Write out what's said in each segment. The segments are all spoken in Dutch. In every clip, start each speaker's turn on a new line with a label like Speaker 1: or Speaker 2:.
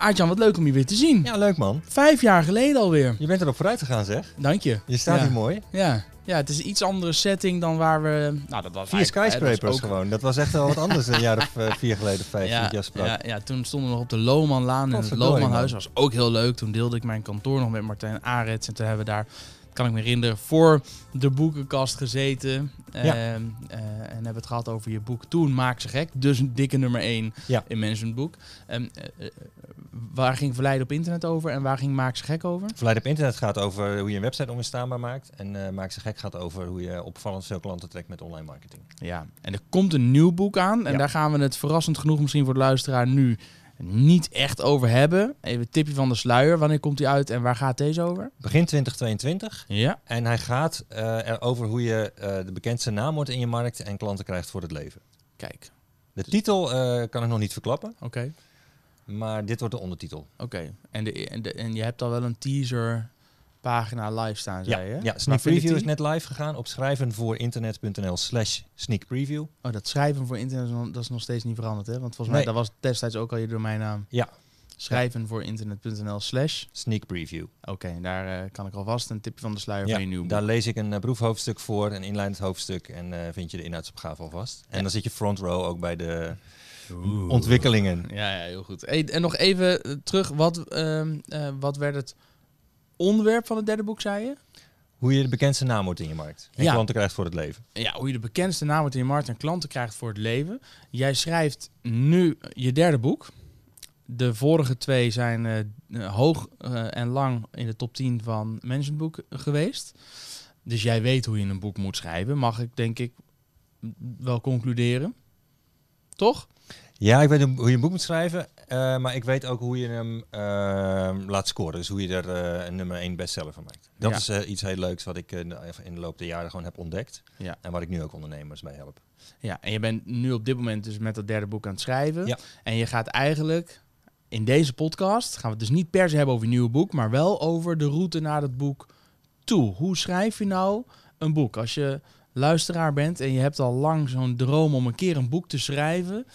Speaker 1: Aartjan, wat leuk om je weer te zien.
Speaker 2: Ja, leuk man.
Speaker 1: Vijf jaar geleden alweer.
Speaker 2: Je bent erop vooruit gegaan zeg.
Speaker 1: Dank je.
Speaker 2: Je staat
Speaker 1: Ja.
Speaker 2: hier mooi.
Speaker 1: Ja. ja, het is een iets andere setting dan waar we... Nou, dat was
Speaker 2: Vier skyscrapers
Speaker 1: dat ook-
Speaker 2: gewoon. Dat was echt wel wat anders een jaar of eh, vier geleden, vijf,
Speaker 1: Ja,
Speaker 2: jou sprak.
Speaker 1: ja, ja, toen stonden we nog op de Lohmanlaan in het Lohmanhuis. Dat was ook heel leuk. Toen deelde ik mijn kantoor nog met Martijn Arets. En toen hebben we daar, kan ik me herinneren, voor de boekenkast gezeten.
Speaker 2: Ja.
Speaker 1: Ehm, eh, en hebben het gehad over je boek Toen Maak ze gek. Dus een dikke nummer 1
Speaker 2: Ja.
Speaker 1: in Managementboek. Ehm, eh, eh, waar ging Verleiden op internet over en waar ging Maak ze gek over?
Speaker 2: Verleid op internet gaat over hoe je een website onweerstaanbaar maakt. En Maak ze gek gaat over hoe je opvallend veel klanten trekt met online marketing.
Speaker 1: Ja, en er komt een nieuw boek aan. En
Speaker 2: Ja.
Speaker 1: daar gaan we het verrassend genoeg misschien voor de luisteraar nu niet echt over hebben. Even tipje van de sluier. Wanneer komt hij uit en waar gaat deze over?
Speaker 2: Begin 2022.
Speaker 1: Ja.
Speaker 2: En hij gaat eh erover hoe je eh, de bekendste naam wordt in je markt en klanten krijgt voor het leven.
Speaker 1: Kijk,
Speaker 2: De titel eh, kan ik nog niet verklappen,
Speaker 1: oké.
Speaker 2: maar dit wordt de ondertitel.
Speaker 1: Oké. En, de, en, de, en je hebt al wel een teaser pagina live staan,
Speaker 2: Ja,
Speaker 1: zei je?
Speaker 2: ja, Sneak? Preview is net live gegaan op schrijvenvoorinternet.nl slash sneak preview.
Speaker 1: Oh, dat schrijven voor internet dat is nog steeds niet veranderd, hè? Want volgens mij, dat was destijds ook al je domeinnaam.
Speaker 2: Ja.
Speaker 1: Schrijven voor internet.nl slash.
Speaker 2: Sneak Preview.
Speaker 1: Oké, daar eh, kan ik alvast een tipje van de sluier
Speaker 2: Ja,
Speaker 1: van je nieuw
Speaker 2: daar lees ik een uh, proefhoofdstuk voor, een inleidend hoofdstuk en eh, vind je de inhoudsopgave alvast. En
Speaker 1: Ja.
Speaker 2: dan zit je front row ook bij de
Speaker 1: Oeh.
Speaker 2: ontwikkelingen.
Speaker 1: Ja, ja, heel goed. Hey, en nog even terug, wat, ehm, eh, wat werd het onderwerp van het derde boek, zei je?
Speaker 2: Hoe je de bekendste naam wordt in je markt en
Speaker 1: Ja.
Speaker 2: klanten krijgt voor het leven.
Speaker 1: Ja, hoe je de bekendste naam wordt in je markt en klanten krijgt voor het leven. Jij schrijft nu je derde boek. De vorige twee zijn eh, eh, hoog eh, en lang in de top 10 van Managementboek geweest. Dus jij weet hoe je een boek moet schrijven, mag ik denk ik wel concluderen. Toch?
Speaker 2: Ja, ik weet hoe je een boek moet schrijven, eh, maar ik weet ook hoe je hem eh, laat scoren. Dus hoe je er eh, een nummer 1 bestseller van maakt. Dat
Speaker 1: Ja.
Speaker 2: is eh, iets heel leuks wat ik in de loop der jaren gewoon heb ontdekt.
Speaker 1: Ja.
Speaker 2: En waar ik nu ook ondernemers bij help.
Speaker 1: Ja, en je bent nu op dit moment dus met dat derde boek aan het schrijven.
Speaker 2: Ja.
Speaker 1: En je gaat eigenlijk in deze podcast, gaan we het dus niet per se hebben over je nieuwe boek, maar wel over de route naar het boek toe. Hoe schrijf je nou een boek? Als je luisteraar bent en je hebt al lang zo'n droom om een keer een boek te schrijven,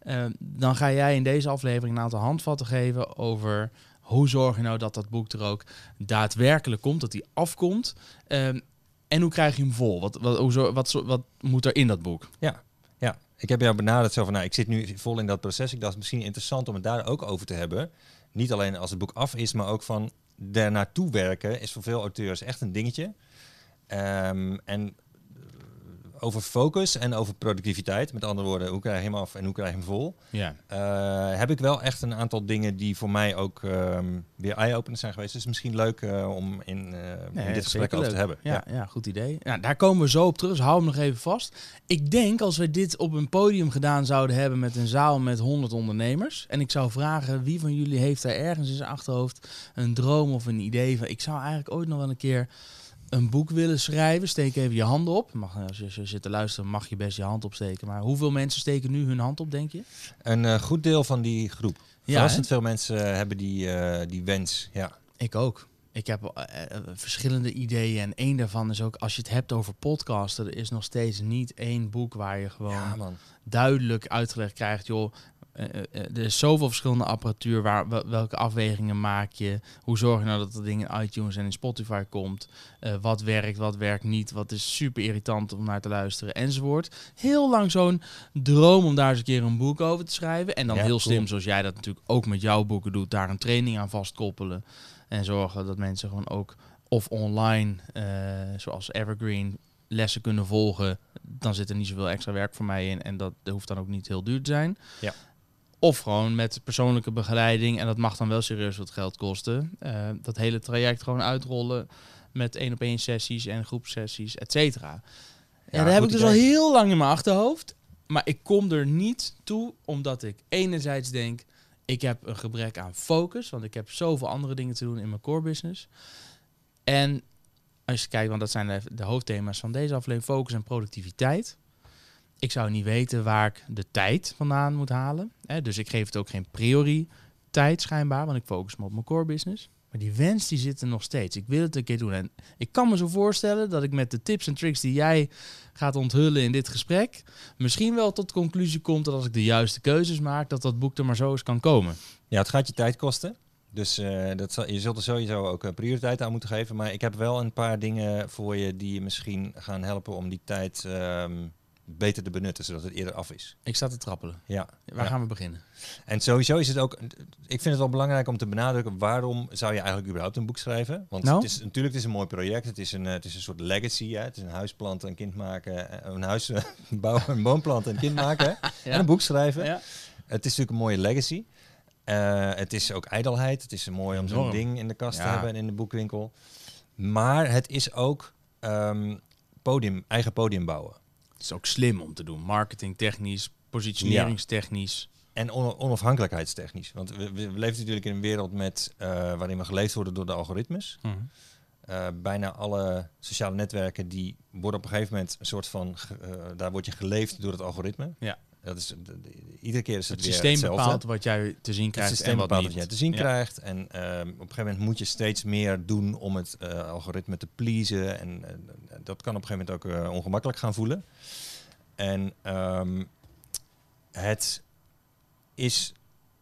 Speaker 1: eh, dan ga jij in deze aflevering een aantal handvatten geven over hoe zorg je nou dat dat boek er ook daadwerkelijk komt, dat die afkomt. Ehm, en hoe krijg je hem vol? Wat, wat, hoe, wat, wat moet er in dat boek?
Speaker 2: Ja, ja. Ik heb jou benaderd zo van, nou, ik zit nu vol in dat proces. Ik dacht misschien interessant om het daar ook over te hebben. Niet alleen als het boek af is, maar ook van daar naartoe werken is voor veel auteurs echt een dingetje. Ehm, en over focus en over productiviteit, met andere woorden, hoe krijg je hem af en hoe krijg je hem vol,
Speaker 1: Ja.
Speaker 2: eh, heb ik wel echt een aantal dingen die voor mij ook ehm, weer eye-openers zijn geweest. Dus misschien leuk eh, om in, eh, in dit gesprek over te hebben.
Speaker 1: Ja, ja. goed idee. Ja, daar komen we zo op terug, dus hou hem nog even vast. Ik denk als we dit op een podium gedaan zouden hebben met een zaal met 100 ondernemers. En ik zou vragen wie van jullie heeft daar ergens in zijn achterhoofd een droom of een idee van. Ik zou eigenlijk ooit nog wel een keer een boek willen schrijven. Steek even je handen op. Mag, als, je, als je zit te luisteren mag je best je hand opsteken. Maar hoeveel mensen steken nu hun hand op, denk je?
Speaker 2: Een eh, goed deel van die groep.
Speaker 1: Ja,
Speaker 2: Verrassend veel mensen hebben die, eh, die wens. Ja.
Speaker 1: Ik ook. Ik heb eh, eh, verschillende ideeën en één daarvan is ook als je het hebt over podcasten, er is nog steeds niet één boek waar je gewoon
Speaker 2: ja,
Speaker 1: duidelijk uitgelegd krijgt, joh, eh, eh, eh, er is zoveel verschillende apparatuur, waar, wel- welke afwegingen maak je, hoe zorg je nou dat dat ding in iTunes en in Spotify komt, Eh, wat werkt, wat werkt niet, wat is super irritant om naar te luisteren, enzovoort. Heel lang zo'n droom om daar eens een keer een boek over te schrijven en dan
Speaker 2: Ja,
Speaker 1: heel
Speaker 2: cool.
Speaker 1: slim, zoals jij dat natuurlijk ook met jouw boeken doet, daar een training aan vastkoppelen en zorgen dat mensen gewoon ook of online, eh, zoals Evergreen, lessen kunnen volgen. Dan zit er niet zoveel extra werk voor mij in. En dat hoeft dan ook niet heel duur te zijn.
Speaker 2: Ja.
Speaker 1: Of gewoon met persoonlijke begeleiding. En dat mag dan wel serieus wat geld kosten. Eh, dat hele traject gewoon uitrollen met één op één sessies en groepsessies, et cetera. Ja,
Speaker 2: Ja,
Speaker 1: dat heb ik dus al heel lang in mijn achterhoofd. Maar ik kom er niet toe, omdat ik enerzijds denk... ik heb een gebrek aan focus, want ik heb zoveel andere dingen te doen in mijn core business. En als je kijkt, want dat zijn de, de hoofdthema's van deze aflevering, focus en productiviteit. Ik zou niet weten waar ik de tijd vandaan moet halen. Hè? Dus ik geef het ook geen prioriteit schijnbaar, want ik focus me op mijn core business. Maar die wens die zit er nog steeds. Ik wil het een keer doen. En ik kan me zo voorstellen dat ik met de tips en tricks die jij gaat onthullen in dit gesprek... misschien wel tot de conclusie komt dat als ik de juiste keuzes maak... dat dat boek er maar zo eens kan komen.
Speaker 2: Ja, het gaat je tijd kosten. Dus eh, dat zal, je zult er sowieso ook eh, prioriteit aan moeten geven. Maar ik heb wel een paar dingen voor je die je misschien gaan helpen om die tijd ehm, beter te benutten, zodat het eerder af is.
Speaker 1: Ik sta te trappelen.
Speaker 2: Ja.
Speaker 1: Waar
Speaker 2: Ja.
Speaker 1: gaan we beginnen?
Speaker 2: En sowieso is het ook, ik vind het wel belangrijk om te benadrukken, waarom zou je eigenlijk überhaupt een boek schrijven? Want
Speaker 1: Nou?
Speaker 2: het is natuurlijk het is een mooi project, het is een, eh, het is een soort legacy, hè? het is een huis planten, een kind maken, eh, een huis bouwen, een boom planten, een kind maken en een boek schrijven.
Speaker 1: Ja.
Speaker 2: Het is natuurlijk een mooie legacy. Eh, het is ook ijdelheid. Het is mooi om zo'n ding in de kast te hebben en in de boekwinkel. Maar het is ook ehm, podium, eigen podium bouwen.
Speaker 1: Het is ook slim om te doen. Marketingtechnisch, positioneringstechnisch.
Speaker 2: En on- onafhankelijkheidstechnisch. Want we, we leven natuurlijk in een wereld met, eh, waarin we geleefd worden door de algoritmes.
Speaker 1: Mhm.
Speaker 2: Eh, bijna alle sociale netwerken die worden op een gegeven moment een soort van, eh, daar word je geleefd door het algoritme.
Speaker 1: Ja.
Speaker 2: Dat is, iedere keer is het,
Speaker 1: Het
Speaker 2: weer
Speaker 1: systeem
Speaker 2: hetzelfde.
Speaker 1: bepaalt wat jij te zien
Speaker 2: Het
Speaker 1: krijgt
Speaker 2: systeem
Speaker 1: en wat
Speaker 2: bepaalt
Speaker 1: niet.
Speaker 2: wat jij te zien
Speaker 1: Ja.
Speaker 2: krijgt. En ehm, op een gegeven moment moet je steeds meer doen om het eh, algoritme te pleasen. En dat kan op een gegeven moment ook eh, ongemakkelijk gaan voelen. En ehm, het is.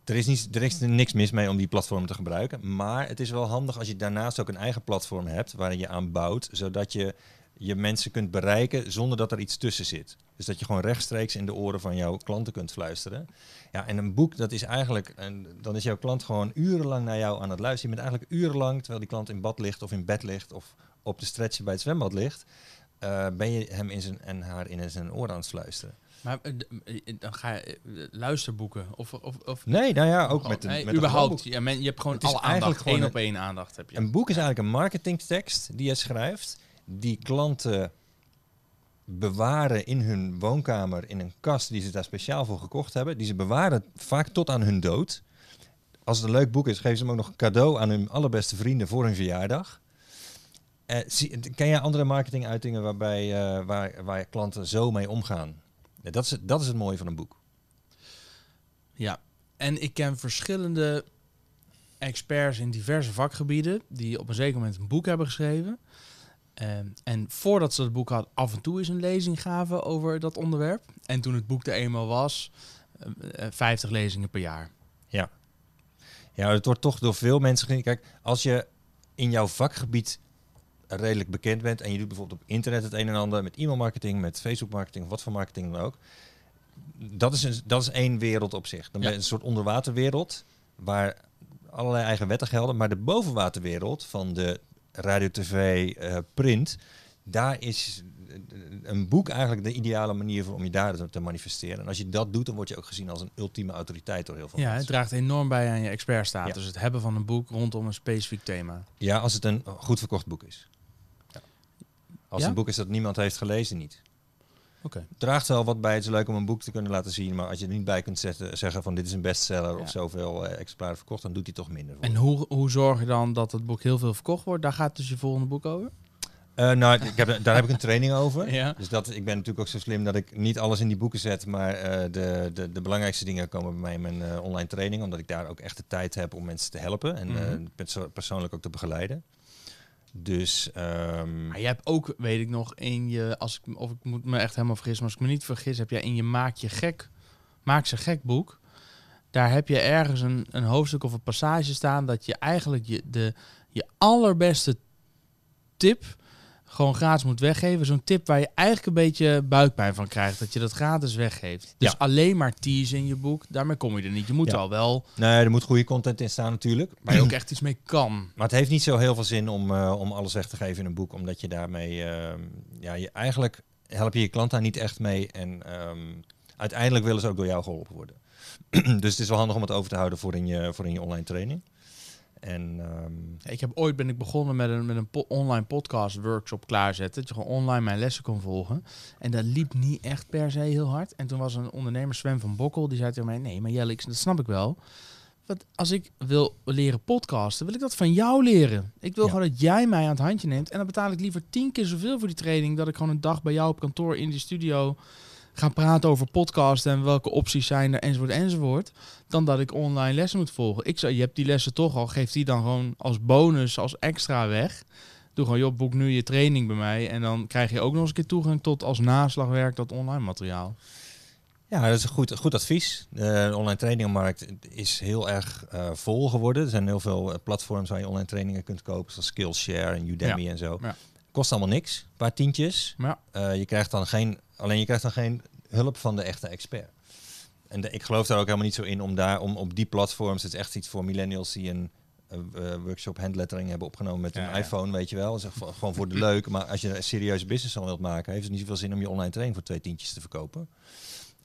Speaker 2: Er is, niet, er is niks mis mee om die platform te gebruiken. Maar het is wel handig als je daarnaast ook een eigen platform hebt waarin je aan bouwt. Zodat je je mensen kunt bereiken zonder dat er iets tussen zit. Dus dat je gewoon rechtstreeks in de oren van jouw klanten kunt fluisteren. Ja, en een boek, dat is eigenlijk, en dan is jouw klant gewoon urenlang naar jou aan het luisteren. Je bent eigenlijk urenlang, terwijl die klant in bad ligt of in bed ligt of op de stretcher bij het zwembad ligt, eh, ben je hem in zijn en haar in zijn oor aan het fluisteren.
Speaker 1: Maar eh, eh, dan ga je luisterboeken of... of, of
Speaker 2: Nee, nou ja, ook
Speaker 1: Oh,
Speaker 2: met een,
Speaker 1: nee,
Speaker 2: met een
Speaker 1: überhaupt.
Speaker 2: gewoon
Speaker 1: Ja, men, je hebt gewoon
Speaker 2: Het
Speaker 1: alle aandacht. één
Speaker 2: een-
Speaker 1: op één aandacht heb je.
Speaker 2: Een boek is eigenlijk een marketingtekst die je schrijft, die klanten bewaren in hun woonkamer in een kast die ze daar speciaal voor gekocht hebben. Die ze bewaren vaak tot aan hun dood. Als het een leuk boek is, geven ze hem ook nog cadeau aan hun allerbeste vrienden voor hun verjaardag. Eh, ken jij andere marketinguitingen waarbij eh, waar, waar klanten zo mee omgaan? Dat, is, dat is het mooie van een boek.
Speaker 1: Ja, en ik ken verschillende experts in diverse vakgebieden die op een zeker moment een boek hebben geschreven. Ehm, en voordat ze het boek hadden, af en toe eens een lezing gaven over dat onderwerp. En toen het boek er eenmaal was, eh, eh, 50 lezingen per jaar.
Speaker 2: Ja. Ja, het wordt toch door veel mensen gezien. Kijk, als je in jouw vakgebied redelijk bekend bent en je doet bijvoorbeeld op internet het een en ander met e-mailmarketing, met Facebook marketing of wat voor marketing dan ook. Dat is, een, dat is één wereld op zich. Dan ben je een soort onderwaterwereld waar allerlei eigen wetten gelden. Maar de bovenwaterwereld van de radio, tv, eh, print, daar is een boek eigenlijk de ideale manier voor om je daar te manifesteren. En als je dat doet, dan word je ook gezien als een ultieme autoriteit door heel veel
Speaker 1: Ja, het draagt enorm bij aan je expertstatus.
Speaker 2: Ja.
Speaker 1: Het hebben van een boek rondom een specifiek thema.
Speaker 2: Ja, als het een goed verkocht boek is. Ja. Als
Speaker 1: Ja?
Speaker 2: een boek is dat niemand heeft gelezen, niet. Het draagt wel wat bij. Het is leuk om een boek te kunnen laten zien. Maar als je er niet bij kunt zetten, zeggen van dit is een bestseller
Speaker 1: Ja.
Speaker 2: of zoveel eh, exemplaren verkocht, dan doet hij toch minder. Voor.
Speaker 1: En hoe, hoe zorg je dan dat het boek heel veel verkocht wordt? Daar gaat dus je volgende boek over?
Speaker 2: Eh, nou, ik heb, daar heb ik een training over.
Speaker 1: Ja.
Speaker 2: Dus dat, ik ben natuurlijk ook zo slim dat ik niet alles in die boeken zet, maar eh, de, de, de belangrijkste dingen komen bij mij in mijn online training, omdat ik daar ook echt de tijd heb om mensen te helpen en
Speaker 1: Mhm.
Speaker 2: perso- persoonlijk ook te begeleiden. Dus ehm,
Speaker 1: Maar je hebt ook, weet ik nog, in je, als ik, of ik moet me echt helemaal vergissen, maar als ik me niet vergis, heb jij in je Maak je gek, Maak ze gek boek, daar heb je ergens een, een hoofdstuk of een passage staan dat je eigenlijk je, de, je allerbeste tip gewoon gratis moet weggeven. Zo'n tip waar je eigenlijk een beetje buikpijn van krijgt, dat je dat gratis weggeeft. Dus
Speaker 2: Ja.
Speaker 1: alleen maar tease in je boek, daarmee kom je er niet. Je moet
Speaker 2: Ja.
Speaker 1: al wel,
Speaker 2: nee, er moet goede content in staan natuurlijk.
Speaker 1: waar je ook echt iets mee kan.
Speaker 2: Maar het heeft niet zo heel veel zin om, eh, om alles weg te geven in een boek, omdat je daarmee, ehm, ja, je, eigenlijk help je je klant daar niet echt mee en ehm, uiteindelijk willen ze ook door jou geholpen worden. dus het is wel handig om het over te houden voor in je, voor in je online training. En ehm,
Speaker 1: Ik heb ooit ben ik begonnen met een, met een po- online podcast workshop klaarzetten. Dat je gewoon online mijn lessen kon volgen. En dat liep niet echt per se heel hard. En toen was een ondernemer, Sven van Bokkel, die zei tegen mij... Nee, maar Jelle, ik- dat snap ik wel. Want als ik wil leren podcasten, wil ik dat van jou leren. Ik wil
Speaker 2: Ja.
Speaker 1: gewoon dat jij mij aan het handje neemt. En dan betaal ik liever tien keer zoveel voor die training... dat ik gewoon een dag bij jou op kantoor in die studio gaan praten over podcasten en welke opties zijn er enzovoort enzovoort, dan dat ik online lessen moet volgen. Ik zou, je hebt die lessen toch al, geef die dan gewoon als bonus, als extra weg. Doe gewoon, joh, boek nu je training bij mij en dan krijg je ook nog eens een keer toegang tot als naslagwerk dat online materiaal.
Speaker 2: Ja, dat is een goed, goed advies. De online trainingmarkt is heel erg eh, vol geworden. Er zijn heel veel eh, platforms waar je online trainingen kunt kopen, zoals Skillshare en Udemy en zo.
Speaker 1: Ja.
Speaker 2: Kost allemaal niks, een paar tientjes.
Speaker 1: Ja.
Speaker 2: Eh, je krijgt dan geen, alleen je krijgt dan geen hulp van de echte expert. En de- ik geloof daar ook helemaal niet zo in om daar, om op die platforms, het is echt iets voor millennials die een eh, workshop handlettering hebben opgenomen met
Speaker 1: Ja,
Speaker 2: een
Speaker 1: ja.
Speaker 2: iPhone, weet je wel. Dat is echt voor- gewoon voor de leuk. Maar als je een serieuze business al wilt maken, heeft het niet zoveel zin om je online training voor twee tientjes te verkopen.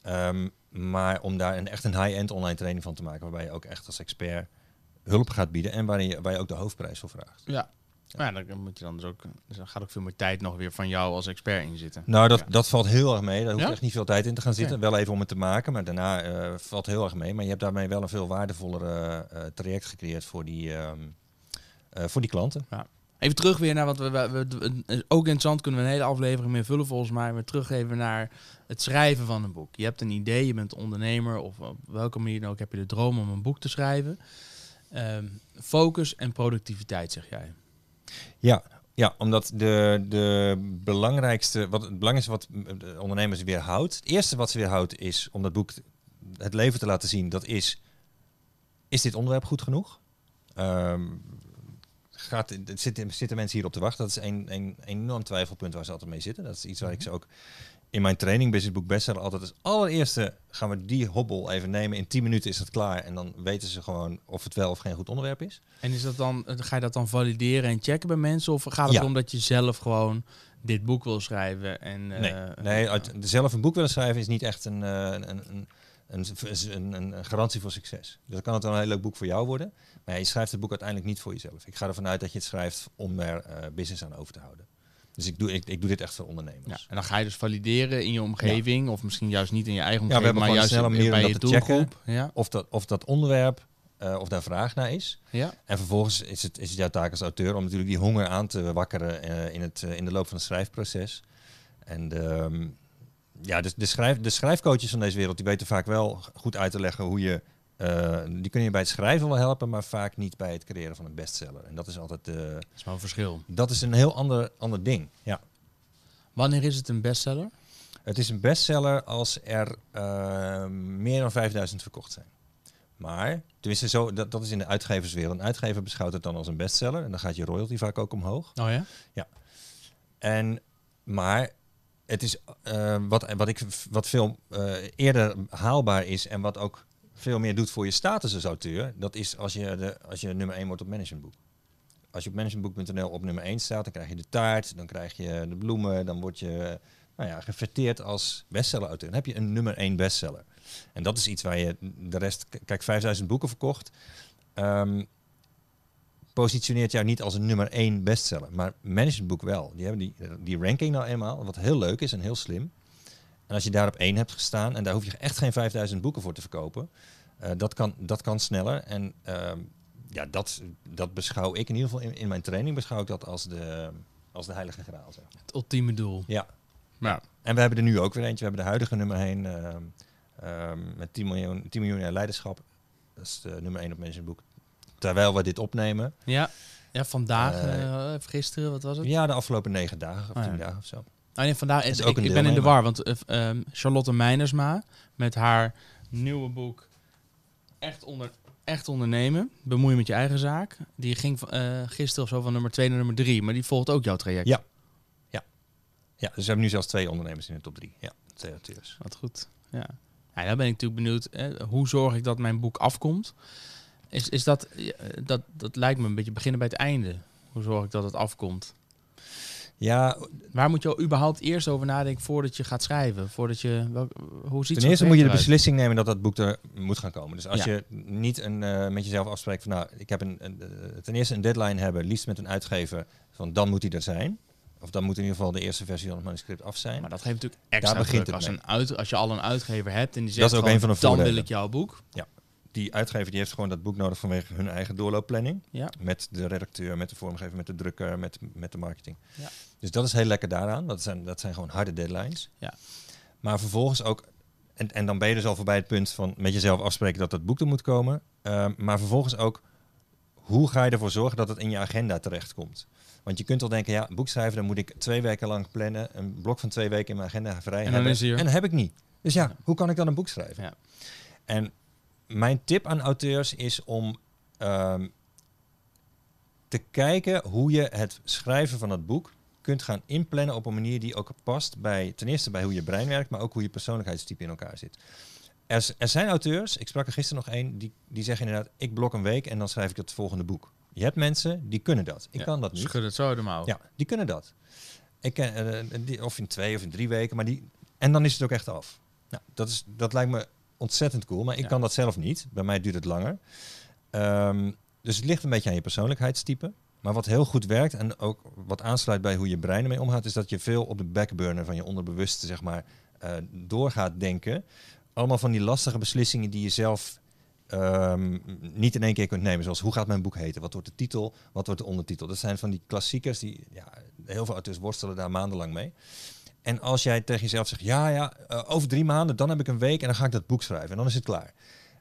Speaker 2: Ehm, maar om daar een, echt een high-end online training van te maken, waarbij je ook echt als expert hulp gaat bieden en waar je, waar je ook de hoofdprijs voor vraagt.
Speaker 1: Ja. Maar ja, dan moet je dan dus ook, dus dan gaat ook veel meer tijd nog weer van jou als expert in zitten.
Speaker 2: Nou, dat,
Speaker 1: Ja.
Speaker 2: dat valt heel erg mee. Daar hoeft
Speaker 1: Ja?
Speaker 2: echt niet veel tijd in te gaan zitten. Wel even om het te maken, maar daarna eh, valt heel erg mee. Maar je hebt daarmee wel een veel waardevollere eh, traject gecreëerd voor die, ehm, eh, voor die klanten.
Speaker 1: Even terug weer naar wat we, we, ook interessant kunnen we een hele aflevering meer vullen volgens mij. Maar terug even naar het schrijven van een boek. Je hebt een idee, je bent ondernemer of op welke manier dan ook heb je de droom om een boek te schrijven. Ehm, focus en productiviteit zeg jij.
Speaker 2: Ja, ja omdat de, de belangrijkste, wat, het belangrijkste wat de ondernemers weerhoudt, het eerste wat ze weerhoudt is om dat boek het leven te laten zien. Dat is, is dit onderwerp goed genoeg? Ehm, gaat, zitten, zitten mensen hierop te wachten? Dat is een, een enorm twijfelpunt waar ze altijd mee zitten. Dat is iets waar ik ze ook in mijn training Business Book Bestseller altijd als allereerste gaan we die hobbel even nemen. In 10 minuten is dat klaar en dan weten ze gewoon of het wel of geen goed onderwerp is.
Speaker 1: En is dat dan, ga je dat dan valideren en checken bij mensen? Of gaat het
Speaker 2: Ja.
Speaker 1: erom dat je zelf gewoon dit boek wil schrijven? En,
Speaker 2: Nee,
Speaker 1: eh,
Speaker 2: nee
Speaker 1: eh,
Speaker 2: uit, zelf een boek willen schrijven is niet echt een, eh, een, een, een, een, garantie voor succes. Dus dan kan het wel een heel leuk boek voor jou worden. Maar je schrijft het boek uiteindelijk niet voor jezelf. Ik ga ervan uit dat je het schrijft om er eh, business aan over te houden. Dus ik doe, ik, ik doe dit echt voor
Speaker 1: ja,
Speaker 2: ondernemers.
Speaker 1: en dan ga je dus valideren in je omgeving, of misschien juist niet in je eigen omgeving, maar juist
Speaker 2: een snelle
Speaker 1: bij je
Speaker 2: checken.
Speaker 1: doelgroep. Ja,
Speaker 2: Of, dat, of dat onderwerp, eh, of daar vraag naar is.
Speaker 1: ja.
Speaker 2: En vervolgens is het, is het jouw taak als auteur om natuurlijk die honger aan te wakkeren eh, in, het, eh, in de loop van het schrijfproces. En ehm, ja, de, de, schrijf, de schrijfcoaches van deze wereld die weten vaak wel goed uit te leggen hoe je. Eh, die kunnen je bij het schrijven wel helpen, maar vaak niet bij het creëren van een bestseller. En dat is altijd. eh,
Speaker 1: Dat is wel een verschil.
Speaker 2: dat is een heel ander, ander ding. Ja.
Speaker 1: Wanneer is het een bestseller?
Speaker 2: Het is een bestseller als er eh, meer dan 5000 verkocht zijn. Maar, tenminste, zo, dat, dat is in de uitgeverswereld. Een uitgever beschouwt het dan als een bestseller. En dan gaat je royalty vaak ook omhoog.
Speaker 1: Oh ja?
Speaker 2: En, maar het is eh, wat, wat, ik, wat veel eerder haalbaar is en wat ook veel meer doet voor je status als auteur, dat is als je, de, als je nummer 1 wordt op managementboek. Als je op managementboek.nl op nummer 1 staat, dan krijg je de taart, dan krijg je de bloemen, dan word je nou ja, geverteerd als bestseller-auteur. Dan heb je een nummer 1 bestseller. En dat is iets waar je de rest, kijk, 5000 boeken verkocht. Ehm, positioneert jou niet als een nummer 1 bestseller, maar managementboek wel. Die hebben die, die ranking nou eenmaal, wat heel leuk is en heel slim. En als je daar op één hebt gestaan, en daar hoef je echt geen 5000 boeken voor te verkopen, eh, dat, kan, dat kan sneller. En ehm, ja, dat, dat beschouw ik in ieder geval in, in mijn training, beschouw ik dat als de, als de heilige graal. Zeg.
Speaker 1: Het ultieme doel.
Speaker 2: Ja,
Speaker 1: Ja.
Speaker 2: en we hebben er nu ook weer eentje. We hebben de huidige nummer 1 ehm, ehm, met 10 miljoen, 10 miljoen jaar leiderschap. Dat is de nummer 1 op managementboek. Terwijl we dit opnemen.
Speaker 1: Ja, ja vandaag,
Speaker 2: Eh,
Speaker 1: eh, gisteren, wat was het?
Speaker 2: Ja, de afgelopen negen dagen of
Speaker 1: Ah,
Speaker 2: tien
Speaker 1: ja.
Speaker 2: dagen of zo.
Speaker 1: Oh, nee, vandaag,
Speaker 2: is
Speaker 1: ik,
Speaker 2: ook
Speaker 1: ik ben in de war, want eh, ehm, Charlotte Meinersma met haar nieuwe boek Echt, onder, echt Ondernemen, bemoeien met je eigen zaak. Die ging eh, gisteren of zo van nummer 2 naar nummer 3, maar die volgt ook jouw traject.
Speaker 2: Ja. Ja, dus we hebben nu zelfs twee ondernemers in de top drie. Ja, twee auteurs.
Speaker 1: Wat goed. Ja. ja, dan ben ik natuurlijk benieuwd, hè, hoe zorg ik dat mijn boek afkomt? Is, is dat, ja, dat, dat lijkt me een beetje beginnen bij het einde. Hoe zorg ik dat het afkomt?
Speaker 2: Ja,
Speaker 1: Waar moet je al überhaupt eerst over nadenken voordat je gaat schrijven? Voordat je, hoe ziet
Speaker 2: ten eerste moet je de
Speaker 1: eruit?
Speaker 2: beslissing nemen dat dat boek er moet gaan komen. Dus als
Speaker 1: Ja.
Speaker 2: je niet een, eh, met jezelf afspreekt van nou, ik heb een, een, eh, ten eerste een deadline hebben, liefst met een uitgever, van dan moet hij er zijn. Of dan moet in ieder geval de eerste versie van het manuscript af zijn.
Speaker 1: Maar dat geeft natuurlijk extra
Speaker 2: begint
Speaker 1: druk
Speaker 2: het
Speaker 1: als, een uit, als je al een uitgever hebt en die
Speaker 2: Dat
Speaker 1: zegt
Speaker 2: is ook
Speaker 1: gewoon,
Speaker 2: een van de
Speaker 1: dan wil ik jouw boek.
Speaker 2: Die uitgever die heeft gewoon dat boek nodig vanwege hun eigen doorloopplanning.
Speaker 1: Ja.
Speaker 2: Met de redacteur, met de vormgever, met de drukker, met, met de marketing.
Speaker 1: Ja.
Speaker 2: Dus dat is heel lekker daaraan. Dat zijn, dat zijn gewoon harde deadlines.
Speaker 1: Ja.
Speaker 2: Maar vervolgens ook, en, en dan ben je dus al voorbij het punt van met jezelf afspreken dat dat boek er moet komen. Ehm, maar vervolgens ook, hoe ga je ervoor zorgen dat het in je agenda terechtkomt? Want je kunt al denken, ja, boek schrijven, dan moet ik twee weken lang plannen. Een blok van twee weken in mijn agenda vrij
Speaker 1: En dan
Speaker 2: hebben. En dat heb ik niet. Dus ja, hoe kan ik dan een boek schrijven?
Speaker 1: Ja.
Speaker 2: En mijn tip aan auteurs is om ehm, te kijken hoe je het schrijven van het boek kunt gaan inplannen op een manier die ook past bij ten eerste bij hoe je brein werkt, maar ook hoe je persoonlijkheidstype in elkaar zit. Er, er zijn auteurs, ik sprak er gisteren nog één, die, die zeggen inderdaad, ik blok een week en dan schrijf ik het volgende boek. Je hebt mensen die kunnen dat. Ik
Speaker 1: Ja,
Speaker 2: kan dat niet.
Speaker 1: Schud het zo de mouw.
Speaker 2: Ja, die kunnen dat. Ik ken, eh, die, of in twee of in drie weken, maar die, en dan is het ook echt af. Nou, dat, is, dat lijkt me ontzettend cool, maar ik
Speaker 1: Ja.
Speaker 2: kan dat zelf niet. Bij mij duurt het langer. Ehm, dus het ligt een beetje aan je persoonlijkheidstype. Maar wat heel goed werkt en ook wat aansluit bij hoe je brein ermee omgaat, is dat je veel op de backburner van je onderbewuste, zeg maar, eh doorgaat denken. Allemaal van die lastige beslissingen die je zelf ehm, niet in één keer kunt nemen. Zoals hoe gaat mijn boek heten? Wat wordt de titel? Wat wordt de ondertitel? Dat zijn van die klassiekers die ja, heel veel auteurs worstelen daar maandenlang mee. En als jij tegen jezelf zegt, ja, ja, eh, over drie maanden, dan heb ik een week en dan ga ik dat boek schrijven. En dan is het klaar.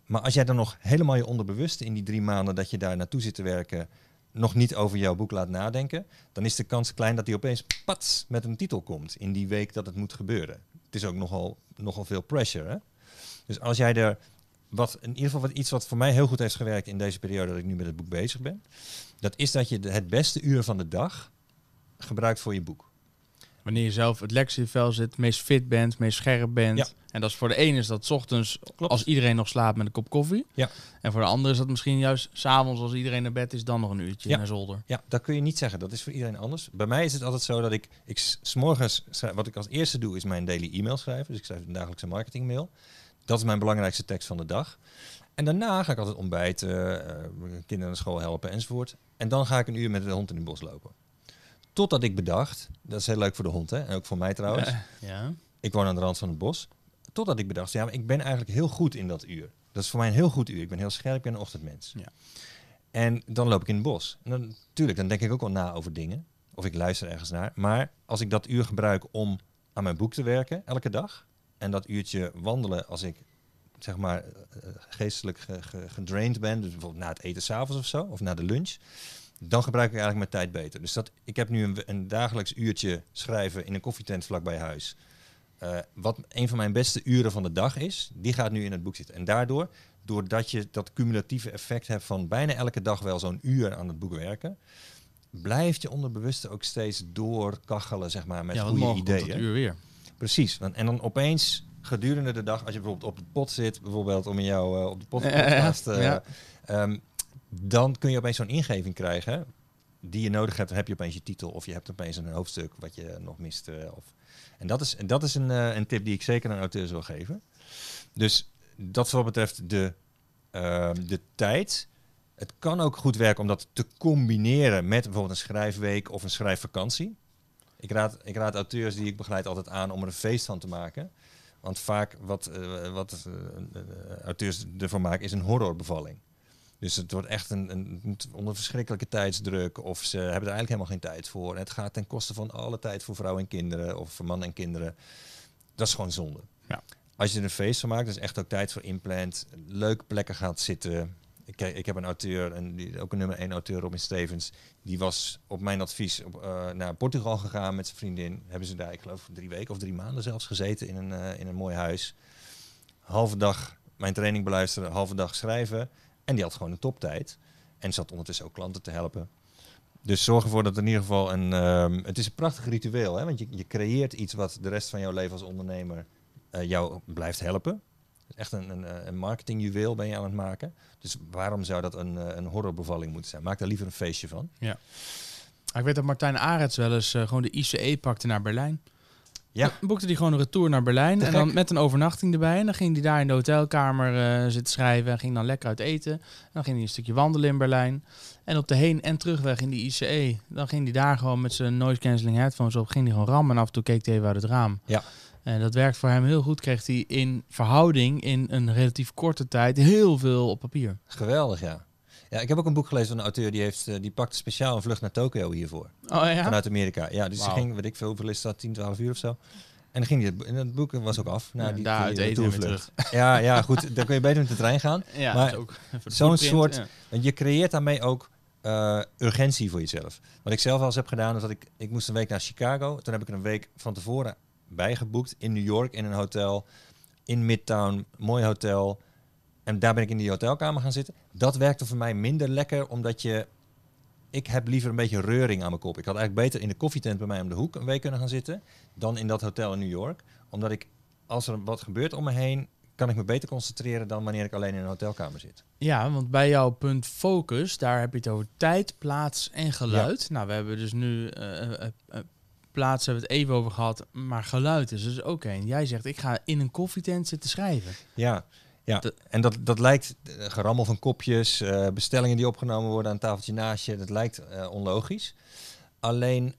Speaker 2: Maar als jij dan nog helemaal je onderbewuste in die drie maanden dat je daar naartoe zit te werken, nog niet over jouw boek laat nadenken, dan is de kans klein dat hij opeens pats met een titel komt in die week dat het moet gebeuren. Het is ook nogal, nogal veel pressure. Hè? Dus als jij er wat in ieder geval wat, iets wat voor mij heel goed heeft gewerkt in deze periode dat ik nu met het boek bezig ben, dat is dat je het beste uur van de dag gebruikt voor je boek.
Speaker 1: Wanneer je zelf het lekkerst in je vel zit, meest fit bent, meest scherp bent.
Speaker 2: Ja.
Speaker 1: En dat is voor de ene is dat 's ochtends
Speaker 2: Klopt.
Speaker 1: als iedereen nog slaapt met een kop koffie.
Speaker 2: Ja.
Speaker 1: En voor de andere is dat misschien juist s'avonds als iedereen naar bed is, dan nog een uurtje
Speaker 2: Ja.
Speaker 1: naar zolder.
Speaker 2: Ja, dat kun je niet zeggen. Dat is voor iedereen anders. Bij mij is het altijd zo dat ik, ik s- 's morgens, schrijf- wat ik als eerste doe, is mijn daily e-mail schrijven. Dus ik schrijf een dagelijkse marketingmail. Dat is mijn belangrijkste tekst van de dag. En daarna ga ik altijd ontbijten, eh, kinderen naar school helpen enzovoort. En dan ga ik een uur met de hond in het bos lopen. Totdat ik bedacht, dat is heel leuk voor de hond hè, en ook voor mij trouwens.
Speaker 1: Ja.
Speaker 2: Ik woon aan de rand van het bos. Totdat ik bedacht, ja, maar ik ben eigenlijk heel goed in dat uur. Dat is voor mij een heel goed uur. Ik ben heel scherp, ik ben een ochtendmens.
Speaker 1: Ja.
Speaker 2: En dan loop ik in het bos. En dan, tuurlijk, dan denk ik ook wel na over dingen. Of ik luister ergens naar. Maar als ik dat uur gebruik om aan mijn boek te werken, elke dag. En dat uurtje wandelen als ik, zeg maar, eh, geestelijk ge- ge- gedraind ben. Dus bijvoorbeeld na het eten s'avonds of zo. Of na de lunch. Dan gebruik ik eigenlijk mijn tijd beter. Dus dat, ik heb nu een, een dagelijks uurtje schrijven in een koffietent vlakbij huis. Eh, wat een van mijn beste uren van de dag is, die gaat nu in het boek zitten. En daardoor, doordat je dat cumulatieve effect hebt van bijna elke dag wel zo'n uur aan het boek werken, blijft je onderbewuste ook steeds doorkachelen, zeg maar, met
Speaker 1: ja,
Speaker 2: goede ideeën.
Speaker 1: het uur weer.
Speaker 2: Precies. Want- En dan opeens gedurende de dag, als je bijvoorbeeld op de pot zit, bijvoorbeeld om in jou eh, op de pot
Speaker 1: Ja, ja, ja.
Speaker 2: podcast, eh,
Speaker 1: Ja.
Speaker 2: ehm, dan kun je opeens zo'n ingeving krijgen die je nodig hebt. Dan heb je opeens je titel of je hebt opeens een hoofdstuk wat je nog mist. eh, of, en dat is, dat is een, eh, een tip die ik zeker aan auteurs wil geven. Dus dat wat betreft de, ehm, de tijd. Het kan ook goed werken om dat te combineren met bijvoorbeeld een schrijfweek of een schrijfvakantie. Ik raad, ik raad auteurs die ik begeleid altijd aan om er een feest van te maken. Want vaak wat, eh, wat auteurs ervan maken is een horrorbevalling. Dus het wordt echt een, een, onder verschrikkelijke tijdsdruk. Of ze hebben er eigenlijk helemaal geen tijd voor. En het gaat ten koste van alle tijd voor vrouwen en kinderen. Of voor mannen en kinderen. Dat is gewoon zonde.
Speaker 1: Ja.
Speaker 2: Als je er een feest van maakt, dus echt ook tijd voor inplant. Leuke plekken gaat zitten. Ik, ik heb een auteur, en die, ook een nummer 1 auteur, Robin Stevens. Die was op mijn advies op, eh, naar Portugal gegaan met zijn vriendin. Hebben ze daar, ik geloof, drie weken of drie maanden zelfs gezeten in een, eh, in een mooi huis. Halve dag mijn training beluisteren, halve dag schrijven. En die had gewoon een toptijd. En zat ondertussen ook klanten te helpen. Dus zorg ervoor dat in ieder geval een... ehm, het is een prachtig ritueel, hè? want je, je creëert iets wat de rest van jouw leven als ondernemer eh, jou blijft helpen. Echt een, een, eh, een marketingjuweel ben je aan het maken. Dus waarom zou dat een, eh, een horrorbevalling moeten zijn? Maak daar liever een feestje van.
Speaker 1: Ah, Ik weet dat Martijn Arets wel eens gewoon de ICE pakte naar Berlijn.
Speaker 2: Ja.
Speaker 1: Dan boekte hij gewoon een retour naar Berlijn.
Speaker 2: Te
Speaker 1: en dan
Speaker 2: gek.
Speaker 1: met een overnachting erbij. En dan ging hij daar in de hotelkamer eh, zitten schrijven. En ging dan lekker uit eten. En dan ging hij een stukje wandelen in Berlijn. En op de heen- en terugweg in die ICE. Dan ging hij daar gewoon met zijn noise cancelling headphones op. Ging hij gewoon rammen. En af en toe keek hij even uit het raam.
Speaker 2: Ja.
Speaker 1: En dat werkt voor hem heel goed. Kreeg hij in verhouding in een relatief korte tijd heel veel op papier.
Speaker 2: Geweldig, ja. Ja, ik heb ook een boek gelezen van een auteur die, heeft, eh, die pakte speciaal een vlucht naar Tokio hiervoor.
Speaker 1: Oh ja?
Speaker 2: Vanuit Amerika. Ja, dus die ging, weet ik veel, hoeveel is dat, 10, 12 uur of zo. En dan ging die, en het boek was ook af. Nou,
Speaker 1: Ja,
Speaker 2: die,
Speaker 1: eten
Speaker 2: retourvlucht. Ja, ja, goed. Dan kun je beter met de trein gaan.
Speaker 1: Ja,
Speaker 2: Maar
Speaker 1: dat
Speaker 2: zo'n soort-
Speaker 1: ja.
Speaker 2: Je creëert daarmee ook eh, urgentie voor jezelf. Wat ik zelf wel eens heb gedaan, is dat ik, ik moest een week naar Chicago. Toen heb ik er een week van tevoren bijgeboekt in New York in een hotel. In Midtown, mooi hotel. En daar ben ik in die hotelkamer gaan zitten. Dat werkte voor mij minder lekker, omdat je... Ik heb liever een beetje reuring aan mijn kop. Ik had eigenlijk beter in de koffietent bij mij om de hoek een week kunnen gaan zitten... dan in dat hotel in New York. Omdat ik, als er wat gebeurt om me heen... kan ik me beter concentreren dan wanneer ik alleen in een hotelkamer zit.
Speaker 1: Ja, want bij jouw punt focus, daar heb je het over tijd, plaats en geluid. Nou, we hebben dus nu eh, eh, eh, plaats hebben we het even over gehad, maar geluid is dus ook één. Jij zegt, ik ga in een koffietent zitten schrijven.
Speaker 2: Ja, ja. En dat, dat lijkt eh, gerammel van kopjes, eh, bestellingen die opgenomen worden aan tafeltje naast je. Dat lijkt eh, onlogisch. Alleen